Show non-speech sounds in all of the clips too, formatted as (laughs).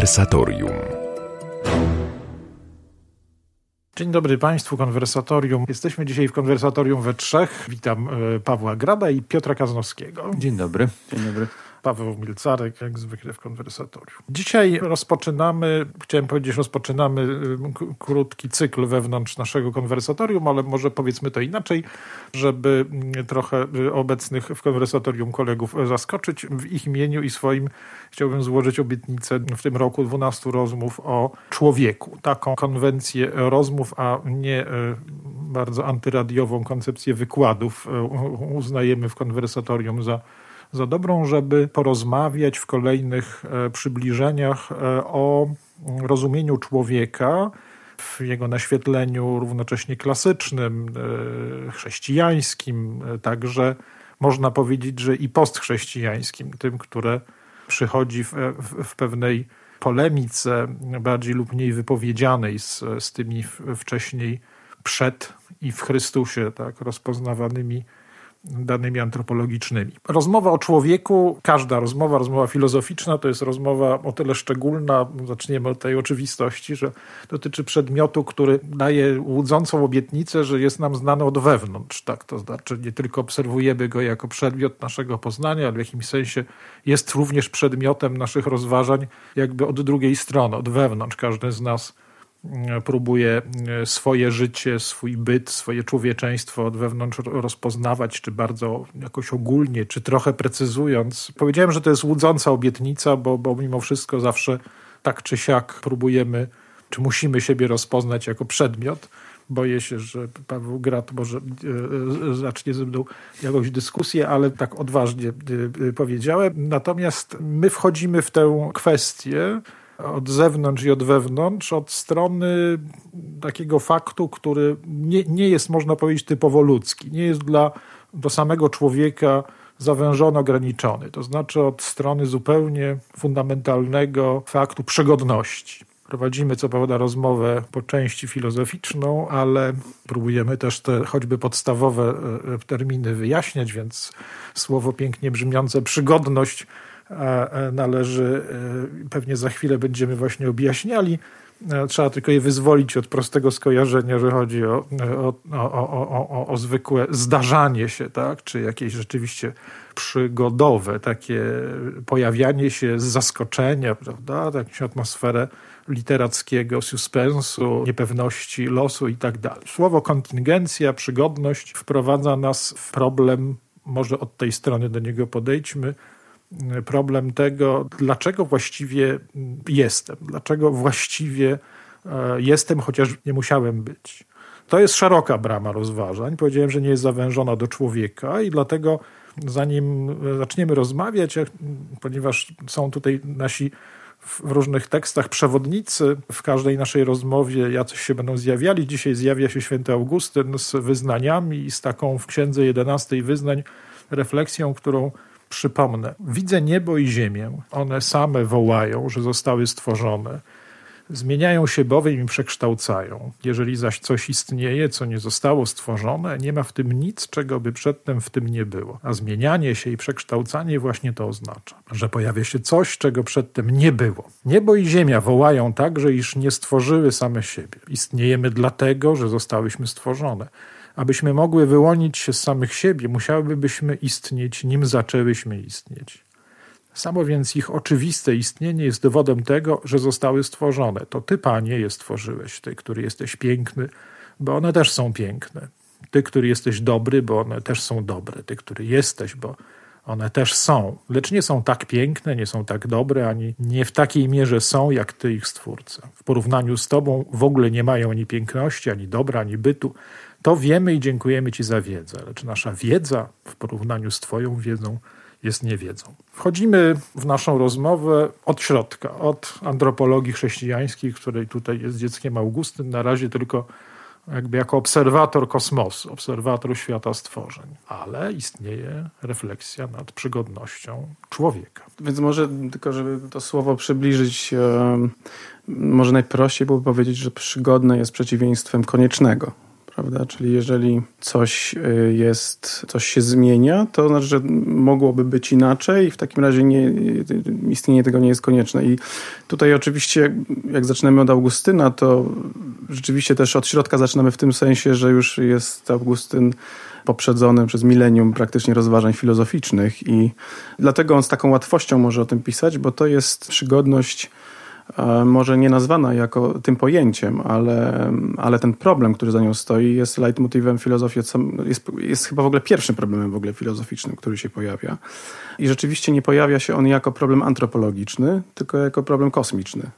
Konwersatorium. Dzień dobry Państwu, konwersatorium. Jesteśmy dzisiaj w konwersatorium we trzech. Witam e, Pawła Grada i Piotra Kaznowskiego. Dzień dobry. Dzień dobry. Paweł Milcarek, jak zwykle w konwersatorium. Dzisiaj rozpoczynamy, chciałem powiedzieć, rozpoczynamy y, krótki cykl wewnątrz naszego konwersatorium, ale może powiedzmy to inaczej, żeby mm, trochę y, obecnych w konwersatorium kolegów zaskoczyć. W ich imieniu i swoim chciałbym złożyć obietnicę w tym roku 12 rozmów o człowieku. Taką konwencję rozmów, a nie y, bardzo antyradiową koncepcję wykładów uznajemy w konwersatorium za za dobrą, żeby porozmawiać w kolejnych e, przybliżeniach e, o rozumieniu człowieka w jego naświetleniu równocześnie klasycznym, e, chrześcijańskim, także można powiedzieć, że i postchrześcijańskim, tym, które przychodzi w, w, w pewnej polemice bardziej lub mniej wypowiedzianej z, z tymi wcześniej przed i w Chrystusie tak rozpoznawanymi danymi antropologicznymi. Rozmowa o człowieku, każda rozmowa, rozmowa filozoficzna, to jest rozmowa o tyle szczególna, zaczniemy od tej oczywistości, że dotyczy przedmiotu, który daje łudzącą obietnicę, że jest nam znany od wewnątrz. Tak? To znaczy nie tylko obserwujemy go jako przedmiot naszego poznania, ale w jakimś sensie jest również przedmiotem naszych rozważań jakby od drugiej strony, od wewnątrz. Każdy z nas próbuje e, swoje życie, swój byt, swoje człowieczeństwo od wewnątrz rozpoznawać, czy bardzo jakoś ogólnie, czy trochę precyzując. Powiedziałem, że to jest łudząca obietnica, bo, bo mimo wszystko zawsze tak czy siak próbujemy, czy musimy siebie rozpoznać jako przedmiot. Boję się, że Paweł Grat może e, zacznie ze mną jakąś dyskusję, ale tak odważnie e, powiedziałem. Natomiast my wchodzimy w tę kwestię, od zewnątrz i od wewnątrz, od strony takiego faktu, który nie, nie jest, można powiedzieć, typowo ludzki, nie jest dla do samego człowieka zawężony, ograniczony. To znaczy od strony zupełnie fundamentalnego faktu przygodności. Prowadzimy co prawda rozmowę po części filozoficzną, ale próbujemy też te choćby podstawowe e, terminy wyjaśniać, więc słowo pięknie brzmiące przygodność należy, e, pewnie za chwilę będziemy właśnie objaśniali. E, trzeba tylko je wyzwolić od prostego skojarzenia, że chodzi o, o, o, o, zwykłe zdarzanie się, tak? czy jakieś rzeczywiście przygodowe, takie pojawianie się z zaskoczenia, prawda? jakąś atmosferę literackiego suspensu, niepewności losu i tak dalej. Słowo kontyngенcja, przygodność wprowadza nas w problem, może od tej strony do niego podejdźmy, problem tego, dlaczego właściwie jestem, dlaczego właściwie e, jestem, chociaż nie musiałem być. To jest szeroka brama rozważań. Powiedziałem, że nie jest zawężona do człowieka i dlatego zanim zaczniemy rozmawiać, ponieważ są tutaj nasi w różnych tekstach przewodnicy, w każdej naszej rozmowie jacyś się będą zjawiali. Dzisiaj zjawia się święty Augustyn z wyznaniami i z taką w księdze 11 wyznań refleksją, którą Przypomnę, widzę niebo i ziemię. One same wołają, że zostały stworzone. Zmieniają się bowiem i przekształcają. Jeżeli zaś coś istnieje, co nie zostało stworzone, nie ma w tym nic, czego by przedtem w tym nie było. A zmienianie się i przekształcanie właśnie to oznacza, że pojawia się coś, czego przedtem nie było. Niebo i ziemia wołają także, iż nie stworzyły same siebie. Istniejemy dlatego, że zostałyśmy stworzone. Abyśmy mogły wyłonić się z samych siebie, musiałybyśmy istnieć, nim zaczęłyśmy istnieć. Samo więc ich oczywiste istnienie jest dowodem tego, że zostały stworzone. To Ty, Panie, je stworzyłeś, Ty, który jesteś piękny, bo one też są piękne. Ty, który jesteś dobry, bo one też są dobre. Ty, który jesteś, bo one też są. Lecz nie są tak piękne, nie są tak dobre, ani nie w takiej mierze są, jak Ty, ich Stwórca. W porównaniu z Tobą w ogóle nie mają ani piękności, ani dobra, ani bytu, to wiemy i dziękujemy Ci za wiedzę, lecz nasza wiedza w porównaniu z Twoją wiedzą jest niewiedzą. Wchodzimy w naszą rozmowę od środka, od antropologii chrześcijańskiej, której tutaj jest dzieckiem Augustyn, na razie tylko jakby jako obserwator kosmosu, obserwator świata stworzeń, ale istnieje refleksja nad przygodnością człowieka. Więc może tylko, żeby to słowo przybliżyć, może najprościej byłoby powiedzieć, że przygodne jest przeciwieństwem koniecznego prawda? Czyli jeżeli coś y, jest, coś się zmienia, to znaczy, że mogłoby być inaczej i w takim razie nie, istnienie tego nie jest konieczne. I tutaj oczywiście, jak zaczynamy od Augustyna, to rzeczywiście też od środka zaczynamy w tym sensie, że już jest Augustyn poprzedzony przez milenium praktycznie rozważań filozoficznych i dlatego on z taką łatwością może o tym pisać, bo to jest przygodność może nie nazwana jako tym pojęciem, ale, ale ten problem, który za nią stoi, jest leitmotywem filozofii, jest, jest chyba w ogóle pierwszym problemem w ogóle filozoficznym, który się pojawia. I rzeczywiście nie pojawia się on jako problem antropologiczny, tylko jako problem kosmiczny.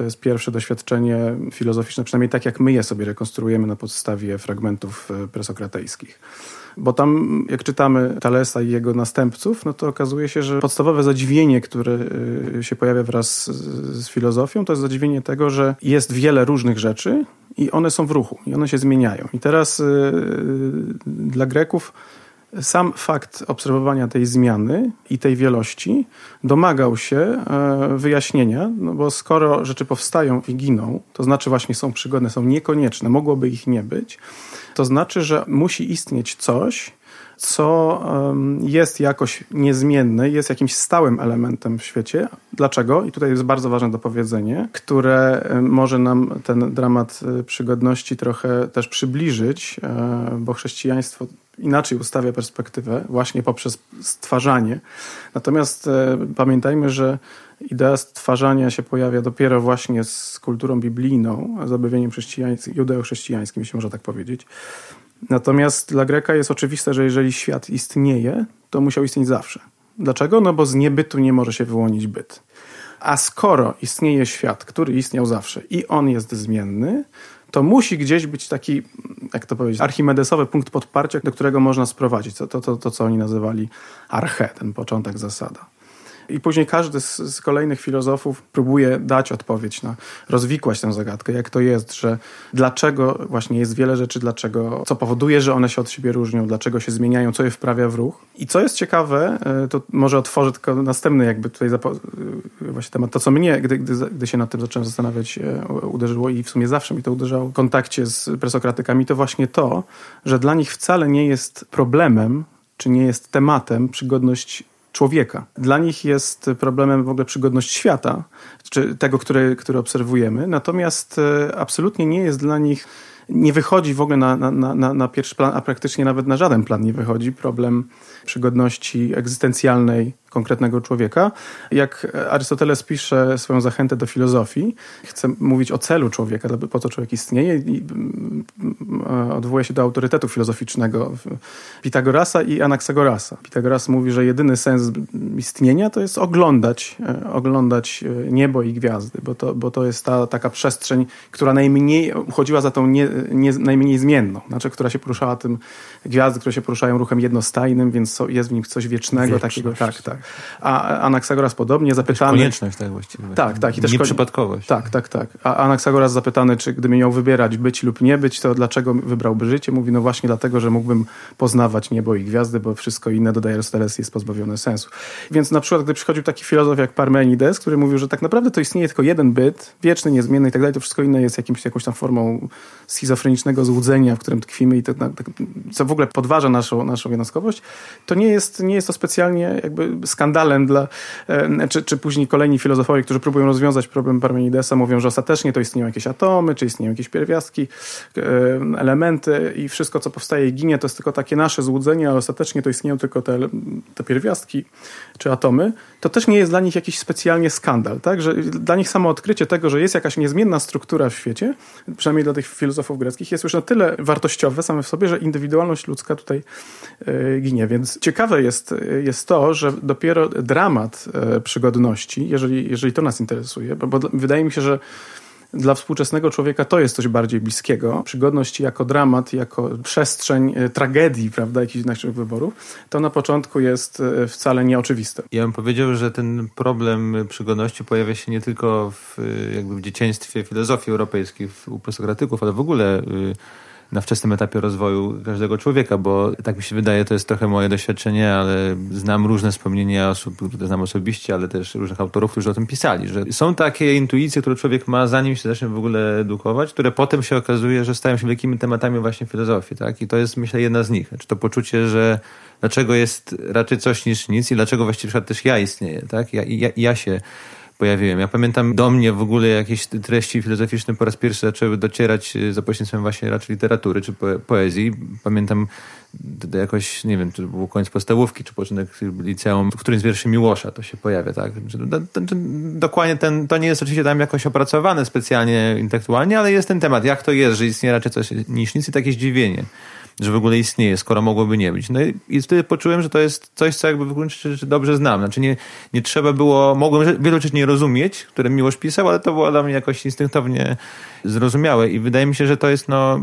To jest pierwsze doświadczenie filozoficzne, przynajmniej tak jak my je sobie rekonstruujemy na podstawie fragmentów e, presokratejskich. Bo tam, jak czytamy Talesa i jego następców, no to okazuje się, że podstawowe zadziwienie, które y, się pojawia wraz z, filozofią, to jest zadziwienie tego, że jest wiele różnych rzeczy i one są w ruchu, i one się zmieniają. I teraz yy, dla Greków sam fakt obserwowania tej zmiany i tej wielości domagał się e, wyjaśnienia, no bo skoro rzeczy powstają i giną, to znaczy właśnie są przygodne, są niekonieczne, mogłoby ich nie być, to znaczy, że musi istnieć coś, co jest jakoś niezmienne, jest jakimś stałym elementem w świecie. Dlaczego? I tutaj jest bardzo ważne dopowiedzenie, które może nam ten dramat e, przygodności trochę też przybliżyć, e, bo chrześcijaństwo inaczej ustawia perspektywę, właśnie poprzez stwarzanie. Natomiast e, pamiętajmy, że idea stwarzania się pojawia dopiero właśnie z kulturą biblijną, z objawieniem chrześcijańskim, judeo-chrześcijańskim, jeśli można tak powiedzieć. Natomiast dla Greka jest oczywiste, że jeżeli świat istnieje, to musiał istnieć zawsze. Dlaczego? No bo z niebytu nie może się wyłonić byt. A skoro istnieje świat, który istniał zawsze i on jest zmienny, to musi gdzieś być taki, jak to powiedzieć, archimedesowy punkt podparcia, do którego można sprowadzić. To, to, to, to co oni nazywali arche, ten początek zasada. I później każdy z, z, kolejnych filozofów próbuje dać odpowiedź na, rozwikłać tę zagadkę, jak to jest, że dlaczego właśnie jest wiele rzeczy, dlaczego, co powoduje, że one się od siebie różnią, dlaczego się zmieniają, co je wprawia w ruch. I co jest ciekawe, e, to może otworzę tylko następny jakby tutaj e, właśnie temat, to co mnie, gdy, gdy, gdy się nad tym zacząłem zastanawiać, e, uderzyło i w sumie zawsze mi to uderzało w kontakcie z presokratykami, to właśnie to, że dla nich wcale nie jest problemem, czy nie jest tematem przygodność człowieka. Dla nich jest problemem w ogóle przygodność świata, czy tego, który, który obserwujemy, natomiast e, absolutnie nie jest dla nich nie wychodzi w ogóle na, na, na, na pierwszy plan, a praktycznie nawet na żaden plan nie wychodzi problem przygodności egzystencjalnej konkretnego człowieka. Jak Arystoteles pisze swoją zachętę do filozofii, chce mówić o celu człowieka, po co człowiek istnieje i mm, odwołuje się do autorytetu filozoficznego Pitagorasa i Anaxagorasa. Pitagoras mówi, że jedyny sens istnienia to jest oglądać, e, oglądać e, niebo i gwiazdy, bo to, bo to jest ta taka przestrzeń, która najmniej uchodziła za tą nie, nie, najmniej zmienną, znaczy, która się poruszała tym, gwiazdy, które się poruszają ruchem jednostajnym, więc jest w nim coś wiecznego, Wieczność. takiego, tak, tak. A Anaksagoras podobnie zapytany... Konieczność, tak właściwie. Tak, tak. I też Nieprzypadkowość. Tak, tak, tak. A Anaksagoras zapytany, czy gdyby miał wybierać być lub nie być, to dlaczego wybrałby życie? Mówi, no właśnie dlatego, że mógłbym poznawać niebo i gwiazdy, bo wszystko inne, dodaje Aristoteles, jest pozbawione sensu. Więc na przykład, gdy przychodził taki filozof jak Parmenides, który mówił, że tak naprawdę to istnieje tylko jeden byt, wieczny, niezmienny i tak dalej, to wszystko inne jest jakimś, jakąś tam formą schizofrenicznego złudzenia, w którym tkwimy i to, co w ogóle podważa naszą, naszą jednostkowość, to nie jest, nie jest to specjalnie jakby skandalem dla, e, czy, czy później kolejni filozofowie, którzy próbują rozwiązać problem Parmenidesa, mówią, że ostatecznie to istnieją jakieś atomy, czy istnieją jakieś pierwiastki, e, elementy i wszystko, co powstaje i ginie, to jest tylko takie nasze złudzenie, a ostatecznie to istnieją tylko te, te pierwiastki czy atomy, to też nie jest dla nich jakiś specjalnie skandal, tak? Że dla nich samo odkrycie tego, że jest jakaś niezmienna struktura w świecie, przynajmniej dla tych filozofów greckich, jest już na tyle wartościowe same w sobie, że indywidualność ludzka tutaj e, ginie. Więc ciekawe jest, jest to, że dopiero dramat e, przygodności, jeżeli, jeżeli to nas interesuje, bo, bo wydaje mi się, że dla współczesnego człowieka to jest coś bardziej bliskiego. Przygodność jako dramat, jako przestrzeń e, tragedii, prawda, jakichś naszych wyborów, to na początku jest e, wcale nieoczywiste. Ja bym powiedział, że ten problem przygodności pojawia się nie tylko w, jakby w dzieciństwie filozofii europejskiej, u postokratyków, ale w ogóle na wczesnym etapie rozwoju każdego człowieka, bo tak mi się wydaje, to jest trochę moje doświadczenie, ale znam różne wspomnienia osób, które znam osobiście, ale też różnych autorów, którzy o tym pisali, że są takie intuicje, które człowiek ma zanim się zacznie w ogóle edukować, które potem się okazuje, że stają się wielkimi tematami właśnie filozofii, tak? I to jest myślę jedna z nich. Znaczy to poczucie, że dlaczego jest raczej coś niż nic i dlaczego właściwie też ja istnieję, tak? Ja, ja, ja się pojawiłem. Ja pamiętam do mnie w ogóle jakieś treści filozoficzne po raz pierwszy zaczęły docierać e, za pośrednictwem właśnie raczej literatury czy poezji. Pamiętam jakoś, nie wiem, czy był koniec podstawówki, czy początek liceum, w którymś z wierszy Miłosza to się pojawia, tak? Dokładnie ten, to nie jest oczywiście tam jakoś opracowane specjalnie intelektualnie, ale jest ten temat, jak to jest, że istnieje raczej coś niż nic i takie zdziwienie że w ogóle istnieje, skoro mogłoby nie być. No i wtedy poczułem, że to jest coś, co jakby w gruncie rzeczy dobrze znam. Znaczy nie, nie trzeba było, mogłem wielu rzeczy nie rozumieć, które Miłosz pisał, ale to było dla mnie jakoś instynktownie zrozumiałe i wydaje mi się, że to jest no,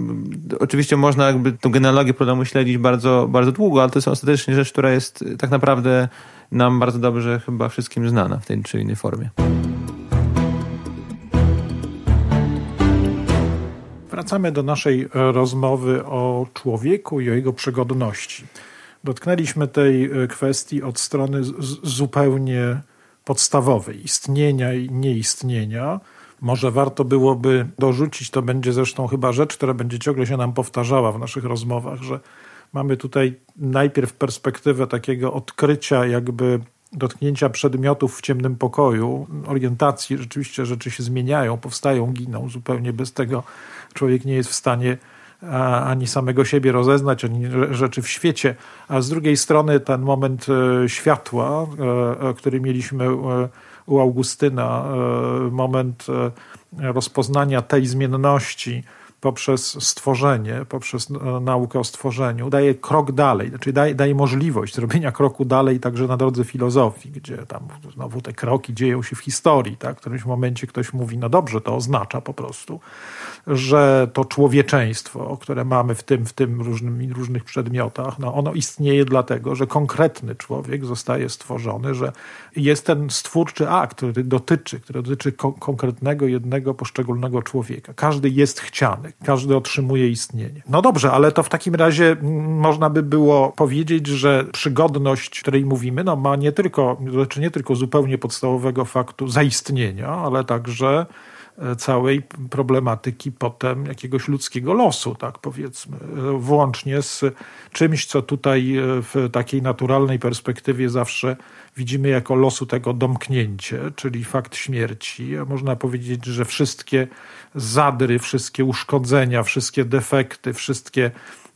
oczywiście można jakby tą genealogię problemu śledzić bardzo, bardzo długo, ale to jest ostatecznie rzecz, która jest tak naprawdę nam bardzo dobrze chyba wszystkim znana w tej czy innej formie. Wracamy do naszej e, rozmowy o człowieku i o jego przygodności. Dotknęliśmy tej e, kwestii od strony zupełnie podstawowej istnienia i nieistnienia. Może warto byłoby dorzucić, to będzie zresztą chyba rzecz, która będzie ciągle się nam powtarzała w naszych rozmowach, że mamy tutaj najpierw perspektywę takiego odkrycia, jakby dotknięcia przedmiotów w ciemnym pokoju, orientacji, rzeczywiście rzeczy się zmieniają, powstają, giną zupełnie bez tego człowiek nie jest w stanie ani samego siebie rozeznać, ani rzeczy w świecie, a z drugiej strony ten moment e, światła, e, e, który mieliśmy u Augustyna, moment rozpoznania tej zmienności, poprzez stworzenie, poprzez e, naukę o stworzeniu, daje krok dalej, znaczy daje, daje możliwość zrobienia kroku dalej także na drodze filozofii, gdzie tam znowu te kroki dzieją się w historii. Tak? W którymś momencie ktoś mówi, no dobrze, to oznacza po prostu, że to człowieczeństwo, które mamy w tym, w tym różnym, różnych przedmiotach, no ono istnieje dlatego, że konkretny człowiek zostaje stworzony, że jest ten stwórczy akt, który dotyczy, który dotyczy ko konkretnego, jednego, poszczególnego człowieka. Każdy jest chciany, każdy otrzymuje istnienie. No dobrze, ale to w takim razie można by było powiedzieć, że przygodność, której mówimy, no ma nie tylko, dotyczy nie tylko zupełnie podstawowego faktu zaistnienia, ale także całej problematyki potem jakiegoś ludzkiego losu, tak powiedzmy, e, włącznie z czymś, co tutaj e, w takiej naturalnej perspektywie zawsze widzimy jako losu tego domknięcie, czyli fakt śmierci. Można powiedzieć, że wszystkie zadry, wszystkie uszkodzenia, wszystkie defekty, wszystkie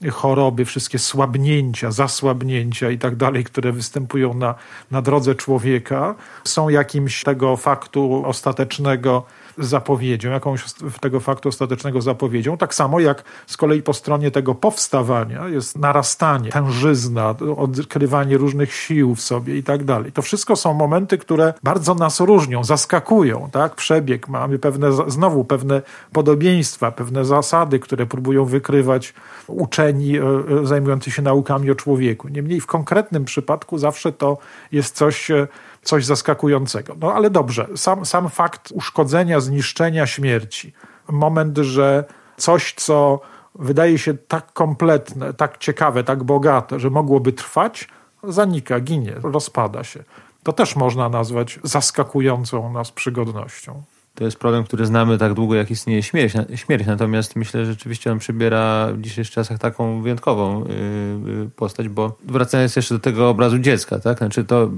choroby, wszystkie słabnięcia, zasłabnięcia i tak dalej, które występują na, na drodze człowieka, są jakimś tego faktu ostatecznego zapowiedzią, jakąś tego faktu ostatecznego zapowiedzią. Tak samo jak z kolei po stronie tego powstawania jest narastanie, tężyzna, odkrywanie różnych sił w sobie i tak dalej. To wszystko są momenty, które bardzo nas różnią, zaskakują, tak? Przebieg, mamy pewne, znowu pewne podobieństwa, pewne zasady, które próbują wykrywać uczeni e, e, zajmujący się naukami o człowieku. Niemniej w konkretnym przypadku zawsze to jest coś e, coś zaskakującego. No ale dobrze, sam, sam fakt uszkodzenia, zniszczenia, śmierci, moment, że coś, co wydaje się tak kompletne, tak ciekawe, tak bogate, że mogłoby trwać, zanika, ginie, rozpada się. To też można nazwać zaskakującą nas przygodnością to jest problem, który znamy tak długo, jak istnieje śmierć. śmierć. Natomiast myślę, że rzeczywiście on przybiera w dzisiejszych czasach taką wyjątkową yy, postać, bo wracając jeszcze do tego obrazu dziecka, tak? Znaczy to,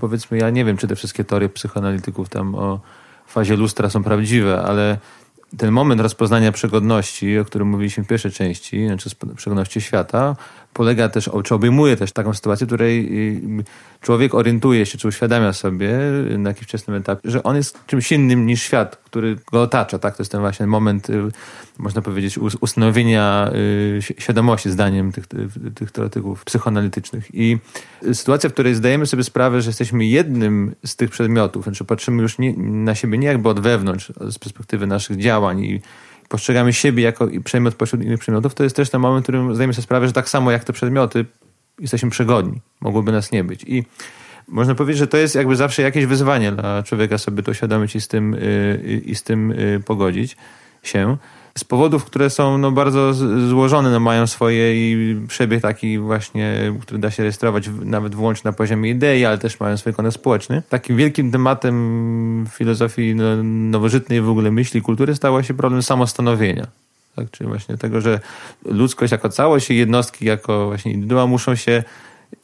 powiedzmy, ja nie wiem, czy te wszystkie teorie psychoanalityków tam o fazie lustra są prawdziwe, ale ten moment rozpoznania przegodności, o którym mówiliśmy w pierwszej części, znaczy przegodności świata, polega też, czy obejmuje też taką sytuację, w której y, człowiek orientuje się, czy uświadamia sobie na jakimś wczesnym etapie, że on jest czymś innym niż świat, który go otacza. Tak? To jest ten właśnie moment, y, można powiedzieć, ustanowienia y, świadomości zdaniem tych, tych teoretyków psychoanalitycznych. I sytuacja, w której zdajemy sobie sprawę, że jesteśmy jednym z tych przedmiotów, znaczy patrzymy już nie, na siebie nie jakby od wewnątrz, z perspektywy naszych działań i postrzegamy siebie jako przedmiot pośród innych przedmiotów, to jest też ten moment, w którym zdajemy sobie sprawę, że tak samo jak te przedmioty jesteśmy przegodni. Mogłoby nas nie być. I można powiedzieć, że to jest jakby zawsze jakieś wyzwanie dla człowieka sobie to uświadomić i z tym, y, i z tym y, pogodzić się. Z powodów, które są no, bardzo złożone, no, mają swoje i przebieg taki właśnie, który da się rejestrować nawet wyłącznie na poziomie idei, ale też mają swój kontekst społeczny. Takim wielkim tematem filozofii no, nowożytnej w ogóle myśli kultury stało się problem samostanowienia. Tak? Czyli właśnie tego, że ludzkość jako całość i jednostki jako właśnie indywidua muszą się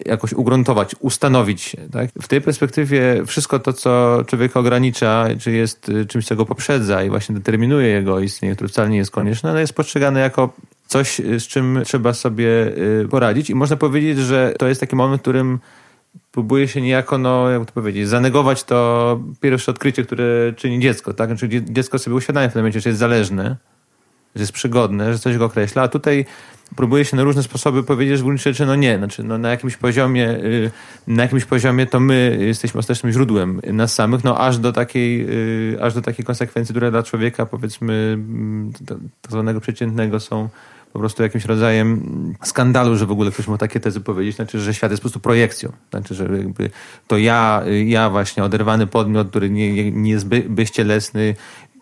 jakoś ugruntować, ustanowić. Tak? W tej perspektywie wszystko to, co człowieka ogranicza, czy jest y, czymś, co go poprzedza i właśnie determinuje jego istnienie, które wcale nie jest konieczne, no jest postrzegane jako coś, y, z czym trzeba sobie y, poradzić. I można powiedzieć, że to jest taki moment, w którym próbuje się niejako, no, jak to powiedzieć, zanegować to pierwsze odkrycie, które czyni dziecko. Tak? Znaczy dziecko sobie uświadamia w tym momencie, że jest zależne, że jest przygodne, że coś go określa, a tutaj próbuje się na różne sposoby powiedzieć, że w gruncie rzeczy no nie, znaczy no na jakimś poziomie, y, na jakimś poziomie to my jesteśmy ostatecznym źródłem nas samych, no aż do takiej, y, aż do takiej konsekwencji, które dla człowieka powiedzmy tak zwanego przeciętnego są po prostu jakimś rodzajem skandalu, że w ogóle ktoś mógł takie tezy powiedzieć, znaczy, że świat jest po prostu projekcją. Znaczy, że to ja, ja właśnie oderwany podmiot, który nie, nie jest by, bezcielesny,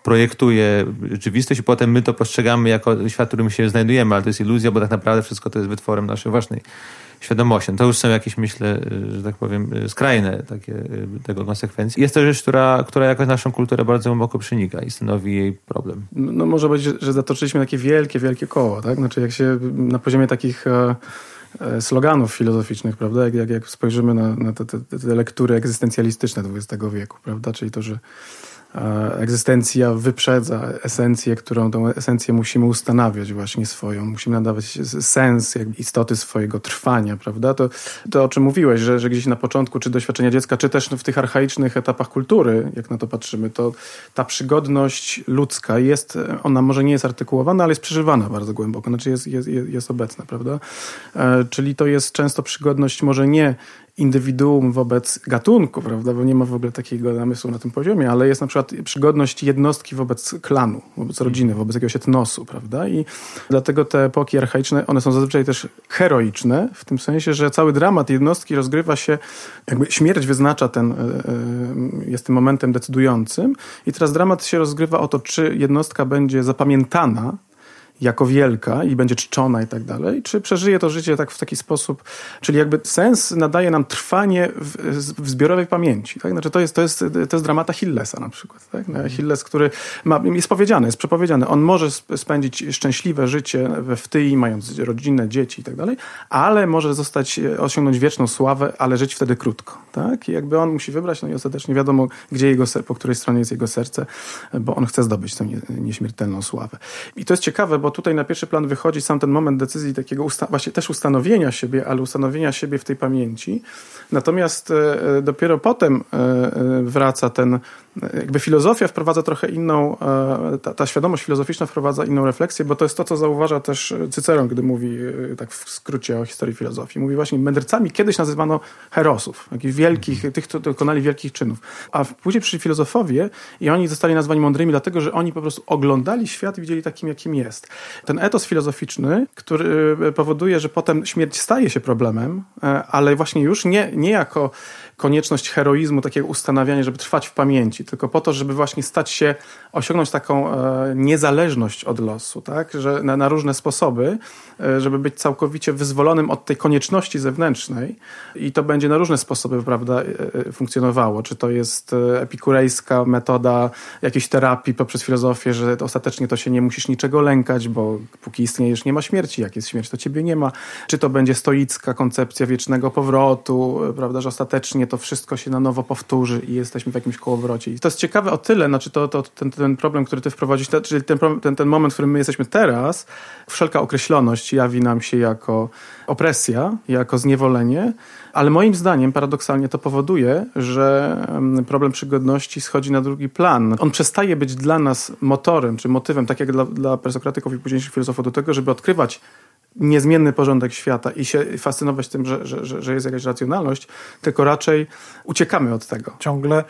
projektuje rzeczywistość i potem my to postrzegamy jako świat, w którym się znajdujemy, ale to jest iluzja, bo tak naprawdę wszystko to jest wytworem naszej własnej świadomości. No to już są jakieś, myślę, że tak powiem, skrajne takie tego konsekwencje. Jest to rzecz, która, która jakoś naszą kulturę bardzo głęboko przenika i stanowi jej problem. No, no może być, że zatoczyliśmy takie wielkie, wielkie koło, tak? Znaczy jak się na poziomie takich e, e, sloganów filozoficznych, prawda? Jak, jak, jak spojrzymy na, na te, te, te lektury egzystencjalistyczne XX wieku, prawda? Czyli to, że egzystencja wyprzedza esencję, którą tą esencję musimy ustanawiać właśnie swoją. Musimy nadawać sens jakby istoty swojego trwania, prawda? To, to o czym mówiłeś, że, że gdzieś na początku, czy doświadczenia dziecka, czy też w tych archaicznych etapach kultury, jak na to patrzymy, to ta przygodność ludzka jest, ona może nie jest artykułowana, ale jest przeżywana bardzo głęboko, znaczy jest, jest, jest obecna, prawda? E, czyli to jest często przygodność może nie indywiduum wobec gatunku, prawda? Bo nie ma w ogóle takiego namysłu na tym poziomie, ale jest na przykład przygodność jednostki wobec klanu, wobec rodziny, wobec jakiegoś etnosu, prawda? I dlatego te epoki archaiczne, one są zazwyczaj też heroiczne, w tym sensie, że cały dramat jednostki rozgrywa się, jakby śmierć wyznacza ten, e, e, jest tym momentem decydującym i teraz dramat się rozgrywa o to, czy jednostka będzie zapamiętana jako wielka i będzie czczona i tak dalej, czy przeżyje to życie tak w taki sposób, czyli jakby sens nadaje nam trwanie w, w zbiorowej pamięci. Tak? Znaczy to jest, to, jest, to jest dramata Hillesa na przykład. Tak? No, Hilles, który ma, jest powiedziany, jest przepowiedziany. On może spędzić szczęśliwe życie we wtyi, mając rodzinę, dzieci i tak dalej, ale może zostać, osiągnąć wieczną sławę, ale żyć wtedy krótko. Tak? I jakby on musi wybrać, no i ostatecznie wiadomo, gdzie jego, po której stronie jest jego serce, bo on chce zdobyć tę nieśmiertelną sławę. I to jest ciekawe, tutaj na pierwszy plan wychodzi sam ten moment decyzji takiego właśnie też ustanowienia siebie, ale ustanowienia siebie w tej pamięci. Natomiast e, e, dopiero potem e, wraca ten, jakby filozofia wprowadza trochę inną, ta, ta, świadomość filozoficzna wprowadza inną refleksję, bo to jest to, co zauważa też Cyceron, gdy mówi tak w skrócie o historii filozofii. Mówi właśnie, mędrcami kiedyś nazywano herosów, takich wielkich, tych, którzy dokonali wielkich czynów. A później przyszli filozofowie i oni zostali nazwani mądrymi, dlatego, że oni po prostu oglądali świat i widzieli takim, jakim jest. Ten etos filozoficzny, który powoduje, że potem śmierć staje się problemem, ale właśnie już nie, nie jako konieczność heroizmu, takiego ustanawiania, żeby trwać w pamięci, tylko po to, żeby właśnie stać się, osiągnąć taką e, niezależność od losu, tak? że na, na różne sposoby, e, żeby być całkowicie wyzwolonym od tej konieczności zewnętrznej i to będzie na różne sposoby prawda, e, funkcjonowało. Czy to jest epikurejska metoda jakiejś terapii poprzez filozofię, że ostatecznie to się nie musisz niczego lękać, bo póki istniejesz nie ma śmierci, jak jest śmierć, to ciebie nie ma. Czy to będzie stoicka koncepcja wiecznego powrotu, prawda, że ostatecznie to wszystko się na nowo powtórzy i jesteśmy w jakimś kołowrocie. I to jest ciekawe o tyle, znaczy to, to ten, ten problem, który ty wprowadzisz, czyli ten, ten, ten moment, w którym my jesteśmy teraz, wszelka określoność jawi nam się jako opresja, jako zniewolenie, ale moim zdaniem paradoksalnie to powoduje, że problem przygodności schodzi na drugi plan. On przestaje być dla nas motorem czy motywem, tak jak dla, dla i późniejszych filozofów, do tego, żeby odkrywać niezmienny porządek świata i się fascynować tym, że, że, że jest jakaś racjonalność, tylko raczej uciekamy od tego. Ciągle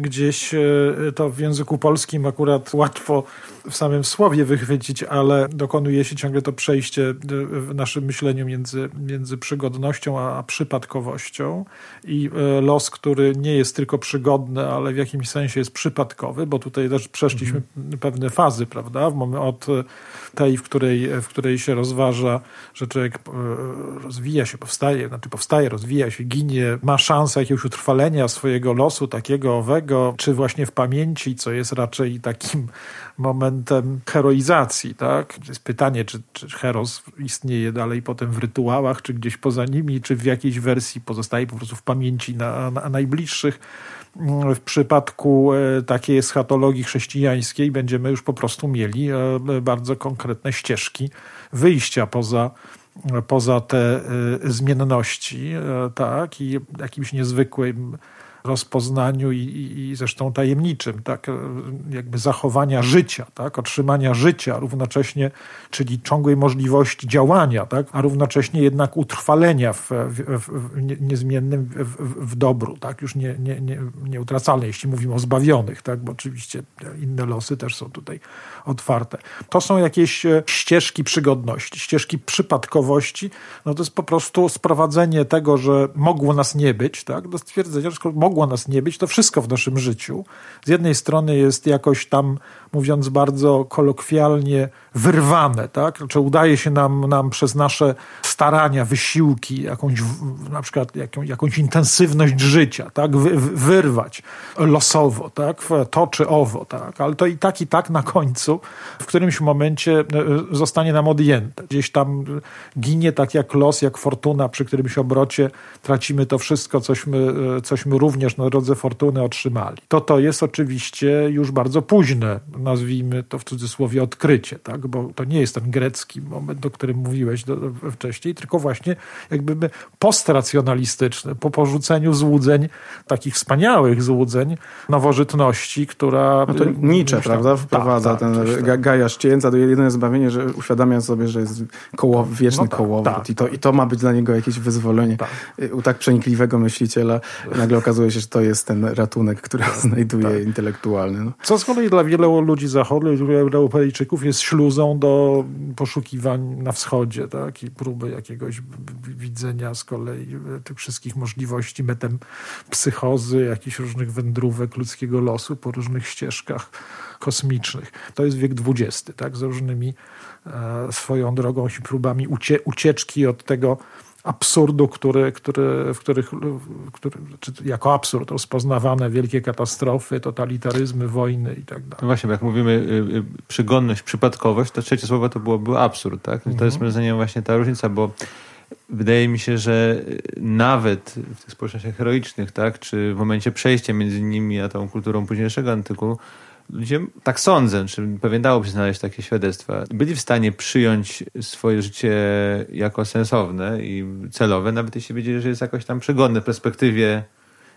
gdzieś y, to w języku polskim akurat łatwo w samym słowie wychwycić, ale dokonuje się ciągle to przejście y, w naszym myśleniu między, między przygodnością a przypadkowością i los, który nie jest tylko przygodny, ale w jakimś sensie jest przypadkowy, bo tutaj też przeszliśmy mhm. pewne fazy, prawda? Od tej, w której, w której się rozważa, że człowiek rozwija się, powstaje, znaczy powstaje, rozwija się, ginie, ma szansę jakiegoś utrwalenia swojego losu takiego czy właśnie w pamięci, co jest raczej takim (laughs) momentem heroizacji, tak? Jest pytanie, czy, czy heros istnieje dalej potem w rytuałach, czy gdzieś poza nimi, czy w jakiejś wersji pozostaje po prostu w pamięci na, na najbliższych. W przypadku e, takiej eschatologii chrześcijańskiej będziemy już po prostu mieli e, bardzo konkretne ścieżki wyjścia poza poza te zmienności, tak, i jakimś niezwykłym rozpoznaniu i, i, i zresztą tajemniczym, tak, jakby zachowania życia, tak, otrzymania życia równocześnie, czyli ciągłej możliwości działania, tak, a równocześnie jednak utrwalenia w, w, w niezmiennym w, w, dobru, tak, już nie, nie, nie, nieutracalne, jeśli mówimy o zbawionych, tak, bo oczywiście inne losy też są tutaj otwarte. To są jakieś e, ścieżki przygodności, ścieżki przypadkowości, no to jest po prostu sprowadzenie tego, że mogło nas nie być, tak, do stwierdzenia, że mogło mogło nas nie być, to wszystko w naszym życiu. Z jednej strony jest jakoś tam, mówiąc bardzo kolokwialnie, wyrwane, tak? Czy udaje się nam, nam przez nasze starania, wysiłki, jakąś, na przykład jaką, jakąś intensywność życia, tak? Wy, wyrwać losowo, tak? To czy owo, tak? Ale to i tak, i tak na końcu w którymś momencie e, zostanie nam odjęte. Gdzieś tam ginie tak jak los, jak fortuna, przy którymś obrocie tracimy to wszystko, cośmy, e, cośmy również na drodze fortuny otrzymali. To to jest oczywiście już bardzo późne, nazwijmy to w cudzysłowie odkrycie, tak? Bo to nie jest ten grecki moment, o którym mówiłeś do, wcześniej, tylko właśnie jakby postracjonalistyczny, po porzuceniu złudzeń, takich wspaniałych złudzeń, nowożytności, która... No to Nietzsche, prawda, wprowadza tak, ten tak, Gaja Szcięca, to jedyne zbawienie, że uświadamia sobie, że jest koło, wieczny no tak, kołowrót tak, i, to, i to ma być dla niego jakieś wyzwolenie. Tak. U tak przenikliwego myśliciela nagle okazuje się, że to jest ten ratunek, który znajduje intelektualny. No. Co z kolei dla wielu ludzi zachodu, wielu Europejczyków jest do poszukiwań na wschodzie, tak? I próby jakiegoś widzenia z kolei e, tych wszystkich możliwości metem psychozy, jakichś różnych wędrówek ludzkiego losu po różnych ścieżkach kosmicznych. To jest wiek XX, tak? Z różnymi e, swoją drogą i próbami ucie, ucieczki od tego absurdu, który, który, w których który, jako absurd rozpoznawane wielkie katastrofy, totalitaryzmy, wojny i tak dalej. No właśnie, bo jak mówimy y, y, przygodność, przypadkowość, to trzecie słowo to byłoby absurd, tak? To jest mhm. moim zdaniem właśnie ta różnica, bo wydaje mi się, że nawet w tych społecznościach heroicznych, tak, czy w momencie przejścia między nimi a tą kulturą późniejszego antyku, ludzie, tak sądzę, czy pewnie dałoby się znaleźć takie świadectwa, byli w stanie przyjąć swoje życie jako sensowne i celowe, nawet jeśli wiedzieli, że jest jakoś tam przygodne w perspektywie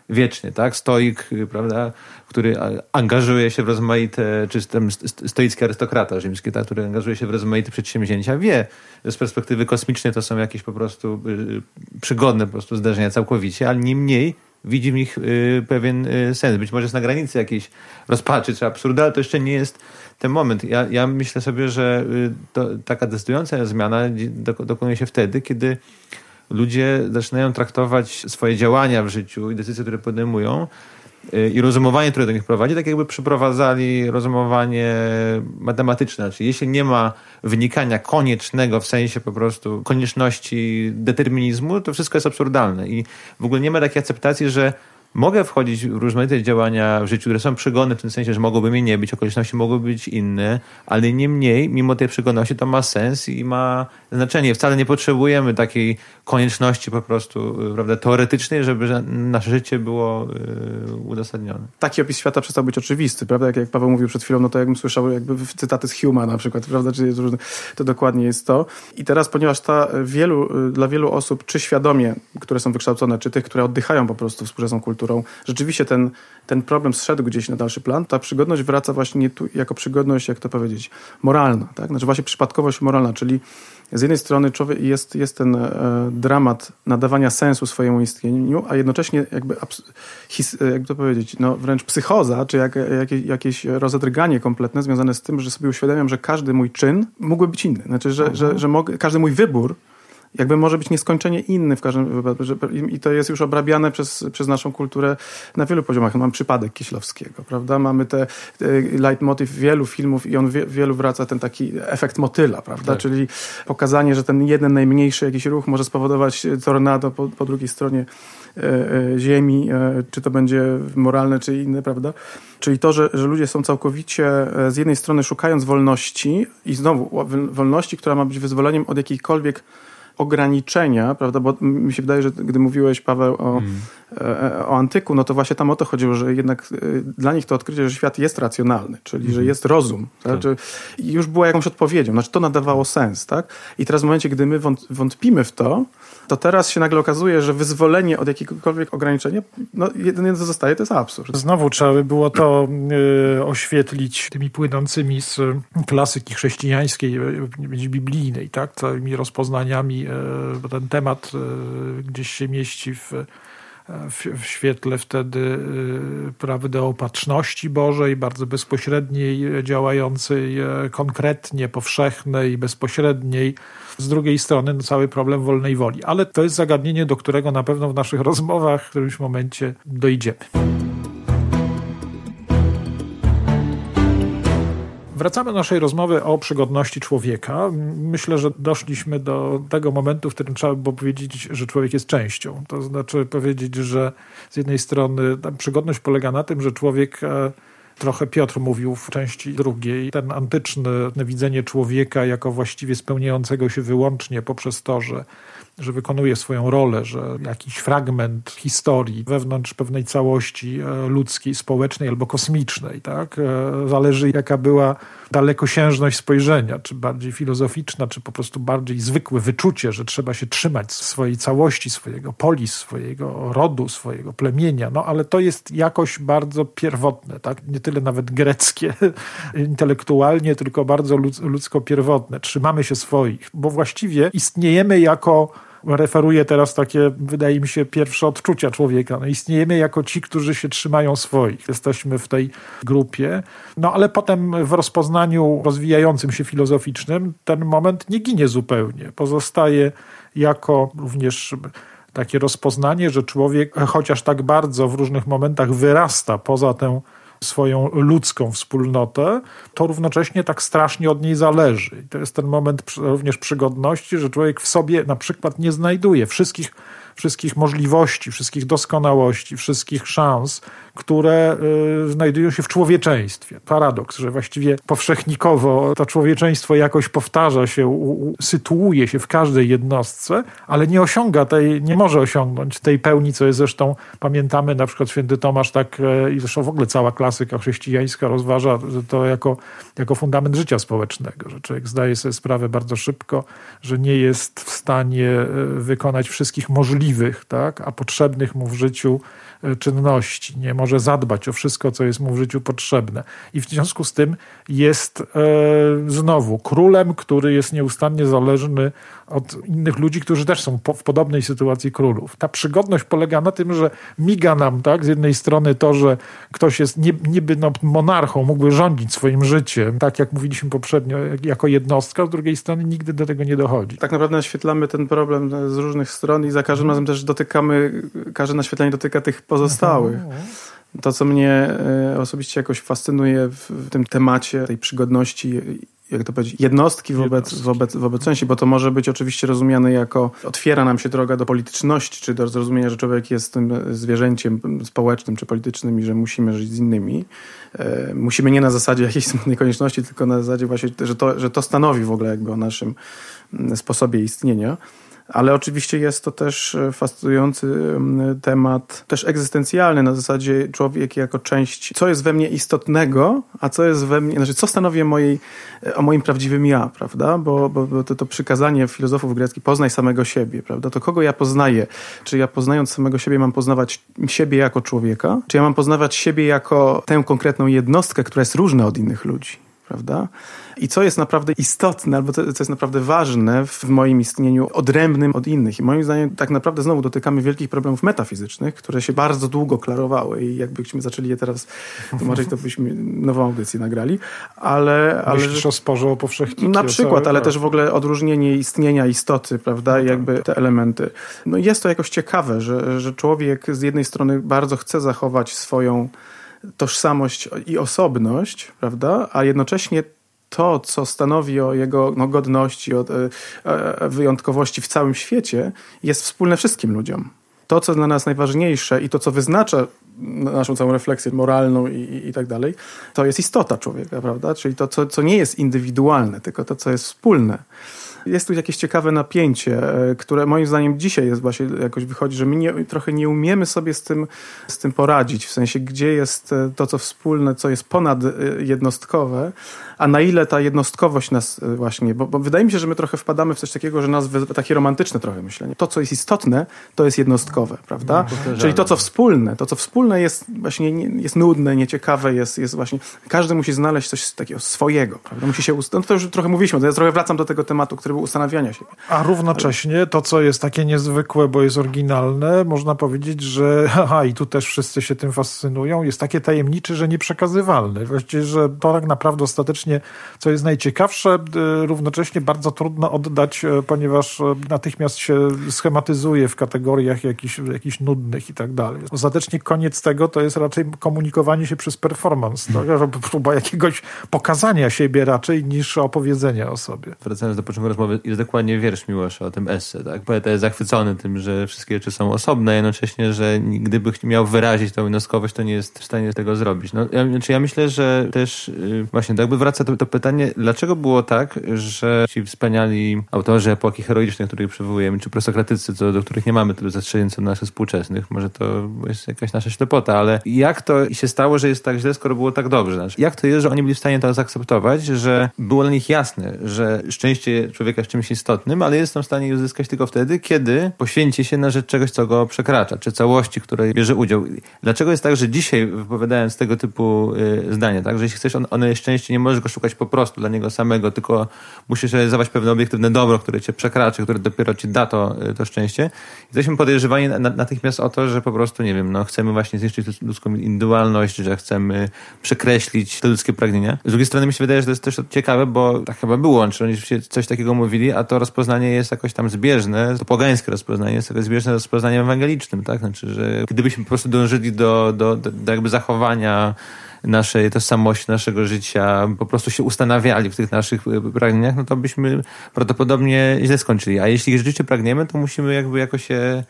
wiecznie, tak? Stoik, prawda, który angażuje się w rozmaite, czy ten stoicki arystokrata rzymski, tak? który angażuje się w rozmaite przedsięwzięcia, wie, że z perspektywy kosmicznej to są jakieś po prostu y, przygodne po prostu zdarzenia całkowicie, ale niemniej widzi w nich y, pewien y, sens. Być może jest na granicy jakiejś rozpaczy czy absurdu, ale to jeszcze nie jest ten moment. Ja, ja myślę sobie, że y, to, taka decydująca zmiana dokonuje się wtedy, kiedy ludzie zaczynają traktować swoje działania w życiu i decyzje, które podejmują, i rozumowanie, które do nich prowadzi, tak jakby przyprowadzali rozumowanie matematyczne. Czyli jeśli nie ma wynikania koniecznego w sensie po prostu konieczności determinizmu, to wszystko jest absurdalne. I w ogóle nie ma takiej akceptacji, że mogę wchodzić w różnorodne działania w życiu, które są przygodne w tym sensie, że mogłyby mnie nie być, okoliczności mogłyby być inne, ale niemniej, mimo tej przygodności, to ma sens i ma znaczenie. Wcale nie potrzebujemy takiej konieczności po prostu, prawda, teoretycznej, żeby nasze życie było yy, uzasadnione. Taki opis świata przestał być oczywisty, prawda? Jak, jak Paweł mówił przed chwilą, no to jakbym słyszał jakby cytaty z Huma na przykład, prawda? Czy jest różne, to dokładnie jest to. I teraz, ponieważ ta wielu, dla wielu osób, czy świadomie, które są wykształcone, czy tych, które oddychają po prostu współczesną kulturą, kulturą, rzeczywiście ten, ten problem zszedł gdzieś na dalszy plan, ta przygodność wraca właśnie nie tu jako przygodność, jak to powiedzieć, moralna, tak? Znaczy właśnie przypadkowość moralna, czyli z jednej strony człowiek jest, jest ten e, dramat nadawania sensu swojemu istnieniu, a jednocześnie jakby, his, jakby to powiedzieć, no wręcz psychoza, czy jak, jak, jakieś rozedrganie kompletne związane z tym, że sobie uświadamiam, że każdy mój czyn mógłby być inny. Znaczy, że, że, że mogę, każdy mój wybór jakby może być nieskończenie inny w każdym wypadku. I to jest już obrabiane przez, przez naszą kulturę na wielu poziomach. Mam przypadek Kieślowskiego, prawda? Mamy te, te leitmotiv wielu filmów i on wie, wielu wraca ten taki efekt motyla, prawda? Tak. Czyli pokazanie, że ten jeden najmniejszy jakiś ruch może spowodować tornado po, po drugiej stronie e, e, ziemi, e, czy to będzie moralne, czy inne, prawda? Czyli to, że, że ludzie są całkowicie z jednej strony szukając wolności i znowu wolności, która ma być wyzwoleniem od jakiejkolwiek ograniczenia, prawda? Bo mi się wydaje, że gdy mówiłeś, Paweł, o, mm. o antyku, no to właśnie tam o to chodziło, że jednak e, dla nich to odkrycie, że świat jest racjonalny, czyli mm. że mhm. jest rozum. Tak? Znaczy, już było jakąś odpowiedzią, znaczy to nadawało sens, tak? I teraz w momencie, gdy my wątpimy w to, to teraz się nagle okazuje, że wyzwolenie od jakiegokolwiek ograniczenia, no jedyne co zostaje, to jest absurd. Znowu trzeba by było to y, oświetlić tymi płynącymi z klasyki chrześcijańskiej, y, biblijnej, tak, całymi rozpoznaniami, y, bo ten temat gdzieś się mieści w w, świetle wtedy prawdy opatrzności Bożej, bardzo bezpośredniej, działającej konkretnie, powszechnej, bezpośredniej, z drugiej strony no, cały problem wolnej woli. Ale to jest zagadnienie, do którego na pewno w naszych rozmowach w którymś momencie dojdziemy. Wracamy do naszej rozmowy o przygodności człowieka. Myślę, że doszliśmy do tego momentu, w którym trzeba by było powiedzieć, że człowiek jest częścią. To znaczy powiedzieć, że z jednej strony przygodność polega na tym, że człowiek e, Trochę Piotr mówił w części drugiej. Ten antyczne widzenie człowieka jako właściwie spełniającego się wyłącznie poprzez to, że że wykonuje swoją rolę, że jakiś fragment historii wewnątrz pewnej całości e, ludzkiej, społecznej albo kosmicznej, tak? E, zależy jaka była dalekosiężność spojrzenia, czy bardziej filozoficzna, czy po prostu bardziej zwykłe wyczucie, że trzeba się trzymać swojej całości, swojego polis, swojego rodu, swojego plemienia. No ale to jest jakoś bardzo pierwotne, tak? Nie tyle nawet greckie (laughs) intelektualnie, tylko bardzo ludzko pierwotne. Trzymamy się swoich, bo właściwie istniejemy jako referuje teraz takie, wydaje mi się, pierwsze odczucia człowieka. No, istniejemy jako ci, którzy się trzymają swoich. Jesteśmy w tej grupie. No ale potem w rozpoznaniu rozwijającym się filozoficznym ten moment nie ginie zupełnie. Pozostaje jako również takie rozpoznanie, że człowiek chociaż tak bardzo w różnych momentach wyrasta poza tę swoją ludzką wspólnotę, to równocześnie tak strasznie od niej zależy. I to jest ten moment również przygodności, że człowiek w sobie na przykład nie znajduje wszystkich wszystkich możliwości, wszystkich doskonałości, wszystkich szans, które y, znajdują się w człowieczeństwie. Paradoks, że właściwie powszechnikowo to człowieczeństwo jakoś powtarza się, u, sytuuje się w każdej jednostce, ale nie osiąga tej, nie może osiągnąć tej pełni, co jest zresztą, pamiętamy na przykład święty Tomasz tak e, i zresztą w ogóle cała klasyka chrześcijańska rozważa to jako, jako fundament życia społecznego, że człowiek zdaje sobie sprawę bardzo szybko, że nie jest w stanie e, wykonać wszystkich możliwych, tak, a potrzebnych mu w życiu E, czynności, nie może zadbać o wszystko, co jest mu w życiu potrzebne. I w związku z tym jest e, znowu królem, który jest nieustannie zależny od innych ludzi, którzy też są po, w podobnej sytuacji królów. Ta przygodność polega na tym, że miga nam tak, z jednej strony to, że ktoś jest niby no, monarchą, mógłby rządzić swoim życiem, tak jak mówiliśmy poprzednio, jako jednostka, z drugiej strony nigdy do tego nie dochodzi. Tak naprawdę naświetlamy ten problem z różnych stron i za każdym razem też dotykamy, każde naświetlenie dotyka tych pozostałych. Mhm. To, co mnie e, osobiście jakoś fascynuje w tym temacie tej przygodności jak to powiedzieć, jednostki wobec, wobec, wobec części, bo to może być oczywiście rozumiane jako otwiera nam się droga do polityczności, czy do zrozumienia, że człowiek jest tym zwierzęciem społecznym czy politycznym i że musimy żyć z innymi. E, musimy nie na zasadzie jakiejś smutnej konieczności, tylko na zasadzie właśnie, że to, że to stanowi w ogóle jakby o naszym mm, sposobie istnienia. Ale oczywiście jest to też e, fascynujący temat, też egzystencjalny, na zasadzie człowiek jako część, co jest we mnie istotnego, a co jest we mnie, znaczy co stanowi mojej, e, o moim prawdziwym ja, prawda? Bo, bo, bo to, to przykazanie filozofów greckich, poznaj samego siebie, prawda? To kogo ja poznaję? Czy ja poznając samego siebie mam poznawać siebie jako człowieka? Czy ja mam poznawać siebie jako tę konkretną jednostkę, która jest różna od innych ludzi? Prawda? I co jest naprawdę istotne, albo co, jest naprawdę ważne w moim istnieniu, odrębnym od innych. I moim zdaniem tak naprawdę znowu dotykamy wielkich problemów metafizycznych, które się bardzo długo klarowały i jakbyśmy zaczęli je teraz tłumaczyć, to byśmy nową audycję nagrali. Ale, ale Myślisz o sporze o powszechniki? Na przykład, ale też w ogóle odróżnienie istnienia istoty, prawda, no tak. jakby te elementy. No jest to jakoś ciekawe, że, że człowiek z jednej strony bardzo chce zachować swoją tożsamość i osobność, prawda, a jednocześnie to, co stanowi o jego no, godności, o e, e, wyjątkowości w całym świecie, jest wspólne wszystkim ludziom. To, co dla nas najważniejsze i to, co wyznacza naszą całą refleksję moralną i, i, i tak dalej, to jest istota człowieka, prawda? Czyli to, co, co nie jest indywidualne, tylko to, co jest wspólne. Jest tu jakieś ciekawe napięcie, e, które moim zdaniem dzisiaj jest właśnie jakoś wychodzi, że my nie, trochę nie umiemy sobie z tym, z tym poradzić. W sensie, gdzie jest to, co wspólne, co jest ponad jednostkowe, a na ile ta jednostkowość nas e, właśnie, bo, bo, wydaje mi się, że my trochę wpadamy w coś takiego, że nas takie romantyczne trochę myślenie. To, co jest istotne, to jest jednostkowe, prawda? No, Czyli to, co wspólne, to, co wspólne jest właśnie nie, jest nudne, nieciekawe, jest, jest właśnie, każdy musi znaleźć coś takiego swojego, prawda? Musi się, no to już trochę mówiliśmy, to ja trochę wracam do tego tematu, który był ustanawiania siebie. A równocześnie to, co jest takie niezwykłe, bo jest oryginalne, można powiedzieć, że (laughs) aha, i tu też wszyscy się tym fascynują, jest takie tajemnicze, że nieprzekazywalne. Właściwie, że to tak naprawdę ostatecznie co jest najciekawsze, y, równocześnie bardzo trudno oddać, y, ponieważ y, natychmiast się schematyzuje w kategoriach jakichś, jakichś nudnych i tak dalej. Ostatecznie koniec tego to jest raczej komunikowanie się przez performance, tak? próba jakiegoś pokazania siebie raczej niż opowiedzenia o sobie. Wracając do początku rozmowy, jest dokładnie wiersz Miłosza o tym esse. Tak? Poeta jest zachwycony tym, że wszystkie rzeczy są osobne, jednocześnie, że gdyby miał wyrazić tą jednostkowość, to nie jest w stanie tego zrobić. No, ja, znaczy ja myślę, że też właśnie jakby wraca wraca to, to pytanie, dlaczego było tak, że ci wspaniali autorzy epoki heroicznej, których przywołujemy, czy prosokratycy, co, do których nie mamy tylu zastrzeżeń co naszych współczesnych, może to jest jakaś nasza ślepota, ale jak to się stało, że jest tak źle, skoro było tak dobrze? Znaczy, jak to jest, że oni byli w stanie to zaakceptować, że było dla nich jasne, że szczęście człowieka jest czymś istotnym, ale jest w stanie je uzyskać tylko wtedy, kiedy poświęci się na rzecz czegoś, co go przekracza, czy całości, której bierze udział. Dlaczego jest tak, że dzisiaj wypowiadając tego typu y, zdania, tak, że jeśli chcesz on, one szczęście, nie możesz go szukać po prostu dla niego samego, tylko musisz realizować pewne obiektywne dobro, które cię przekraczy, które dopiero ci da to, to szczęście. Jesteśmy podejrzewani natychmiast o to, że po prostu, nie wiem, no, chcemy właśnie zniszczyć ludzką indywidualność, że chcemy przekreślić te ludzkie pragnienia. Z drugiej strony mi się wydaje, że to jest też ciekawe, bo tak chyba było, czy oni coś takiego mówili, a to rozpoznanie jest jakoś tam zbieżne, to pogańskie rozpoznanie jest jakoś zbieżne z rozpoznaniem ewangelicznym, tak? Znaczy, że gdybyśmy po prostu dążyli do, do, do, do jakby zachowania naszej tożsamości, naszego życia, po prostu się ustanawiali w tych naszych e, pragnieniach, no to byśmy prawdopodobnie źle skończyli. A jeśli rzeczywiście pragniemy, to musimy jakby jakoś się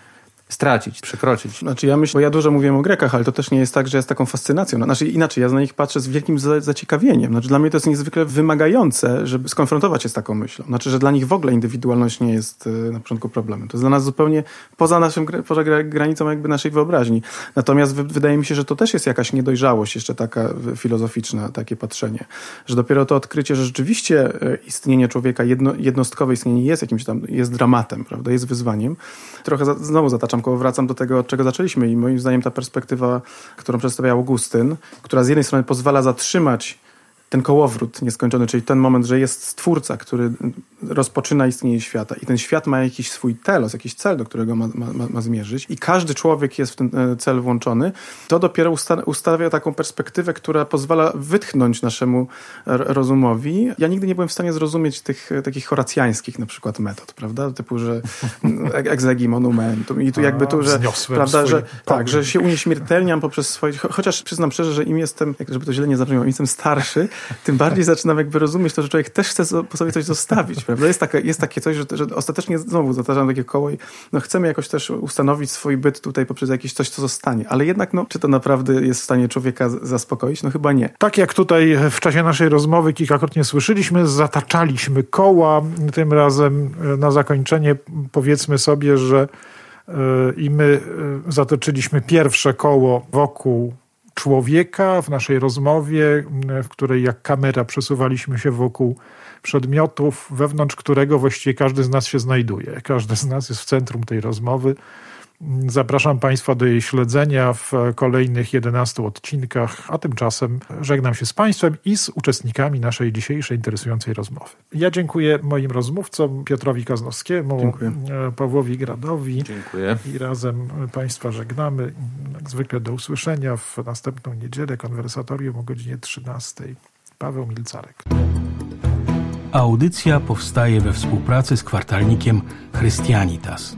stracić, przekroczyć. Znaczy ja myślę, bo ja dużo mówiłem o Grekach, ale to też nie jest tak, że jest taką fascynacją. Znaczy inaczej, ja na nich patrzę z wielkim zaciekawieniem. Znaczy dla mnie to jest niezwykle wymagające, żeby skonfrontować się z taką myślą. Znaczy, że dla nich w ogóle indywidualność nie jest e, na początku problemem. To jest dla nas zupełnie poza naszym, poza granicą jakby naszej wyobraźni. Natomiast wydaje mi się, że to też jest jakaś niedojrzałość jeszcze taka filozoficzna, takie patrzenie. Że dopiero to odkrycie, że rzeczywiście e, istnienie człowieka, jedno, jednostkowe istnienie jest jakimś tam, jest dramatem, prawda, jest wyzwaniem. Trochę za, znowu zataczam Wracam do tego, od czego zaczęliśmy i moim zdaniem ta perspektywa, którą przedstawiał Augustyn, która z jednej strony pozwala zatrzymać ten kołowrót nieskończony, czyli ten moment, że jest stwórca, który rozpoczyna istnienie świata i ten świat ma jakiś swój telos, jakiś cel, do którego ma, ma, ma zmierzyć i każdy człowiek jest w ten e, cel włączony, to dopiero usta ustawia taką perspektywę, która pozwala wytchnąć naszemu rozumowi. Ja nigdy nie byłem w stanie zrozumieć tych e, takich horacjańskich na przykład metod, prawda? Typu, że egzegi monumentum i tu jakby tu, że, prawda, że, tak, że się unieśmiertelniam poprzez swoje, chociaż przyznam szczerze, że im jestem, żeby to źle nie zabrzmiało, im jestem starszy, tym bardziej zaczynam jakby rozumieć to, że człowiek też chce po sobie coś zostawić. Prawda? Jest, taka, jest takie coś, że, że ostatecznie znowu zatarzam takie koło i no chcemy jakoś też ustanowić swój byt tutaj poprzez jakieś coś, co zostanie. Ale jednak, no, czy to naprawdę jest w stanie człowieka zaspokoić? No chyba nie. Tak jak tutaj w czasie naszej rozmowy kilkakrotnie słyszeliśmy, zataczaliśmy koła. Tym razem e, na zakończenie powiedzmy sobie, że e, i my e, zatoczyliśmy pierwsze koło wokół człowieka w naszej rozmowie, w której jak kamera przesuwaliśmy się wokół przedmiotów, wewnątrz którego właściwie każdy z nas się znajduje. Każdy z nas jest w centrum tej rozmowy. Zapraszam Państwa do jej śledzenia w kolejnych 11 odcinkach, a tymczasem żegnam się z Państwem i z uczestnikami naszej dzisiejszej interesującej rozmowy. Ja dziękuję moim rozmówcom Piotrowi Kaznowskiemu, dziękuję. Pawłowi Gradowi dziękuję. i razem Państwa żegnamy. Jak zwykle do usłyszenia w następną niedzielę konwersatorium o godzinie 13. Paweł Milcarek. Audycja powstaje we współpracy z kwartalnikiem Christianitas.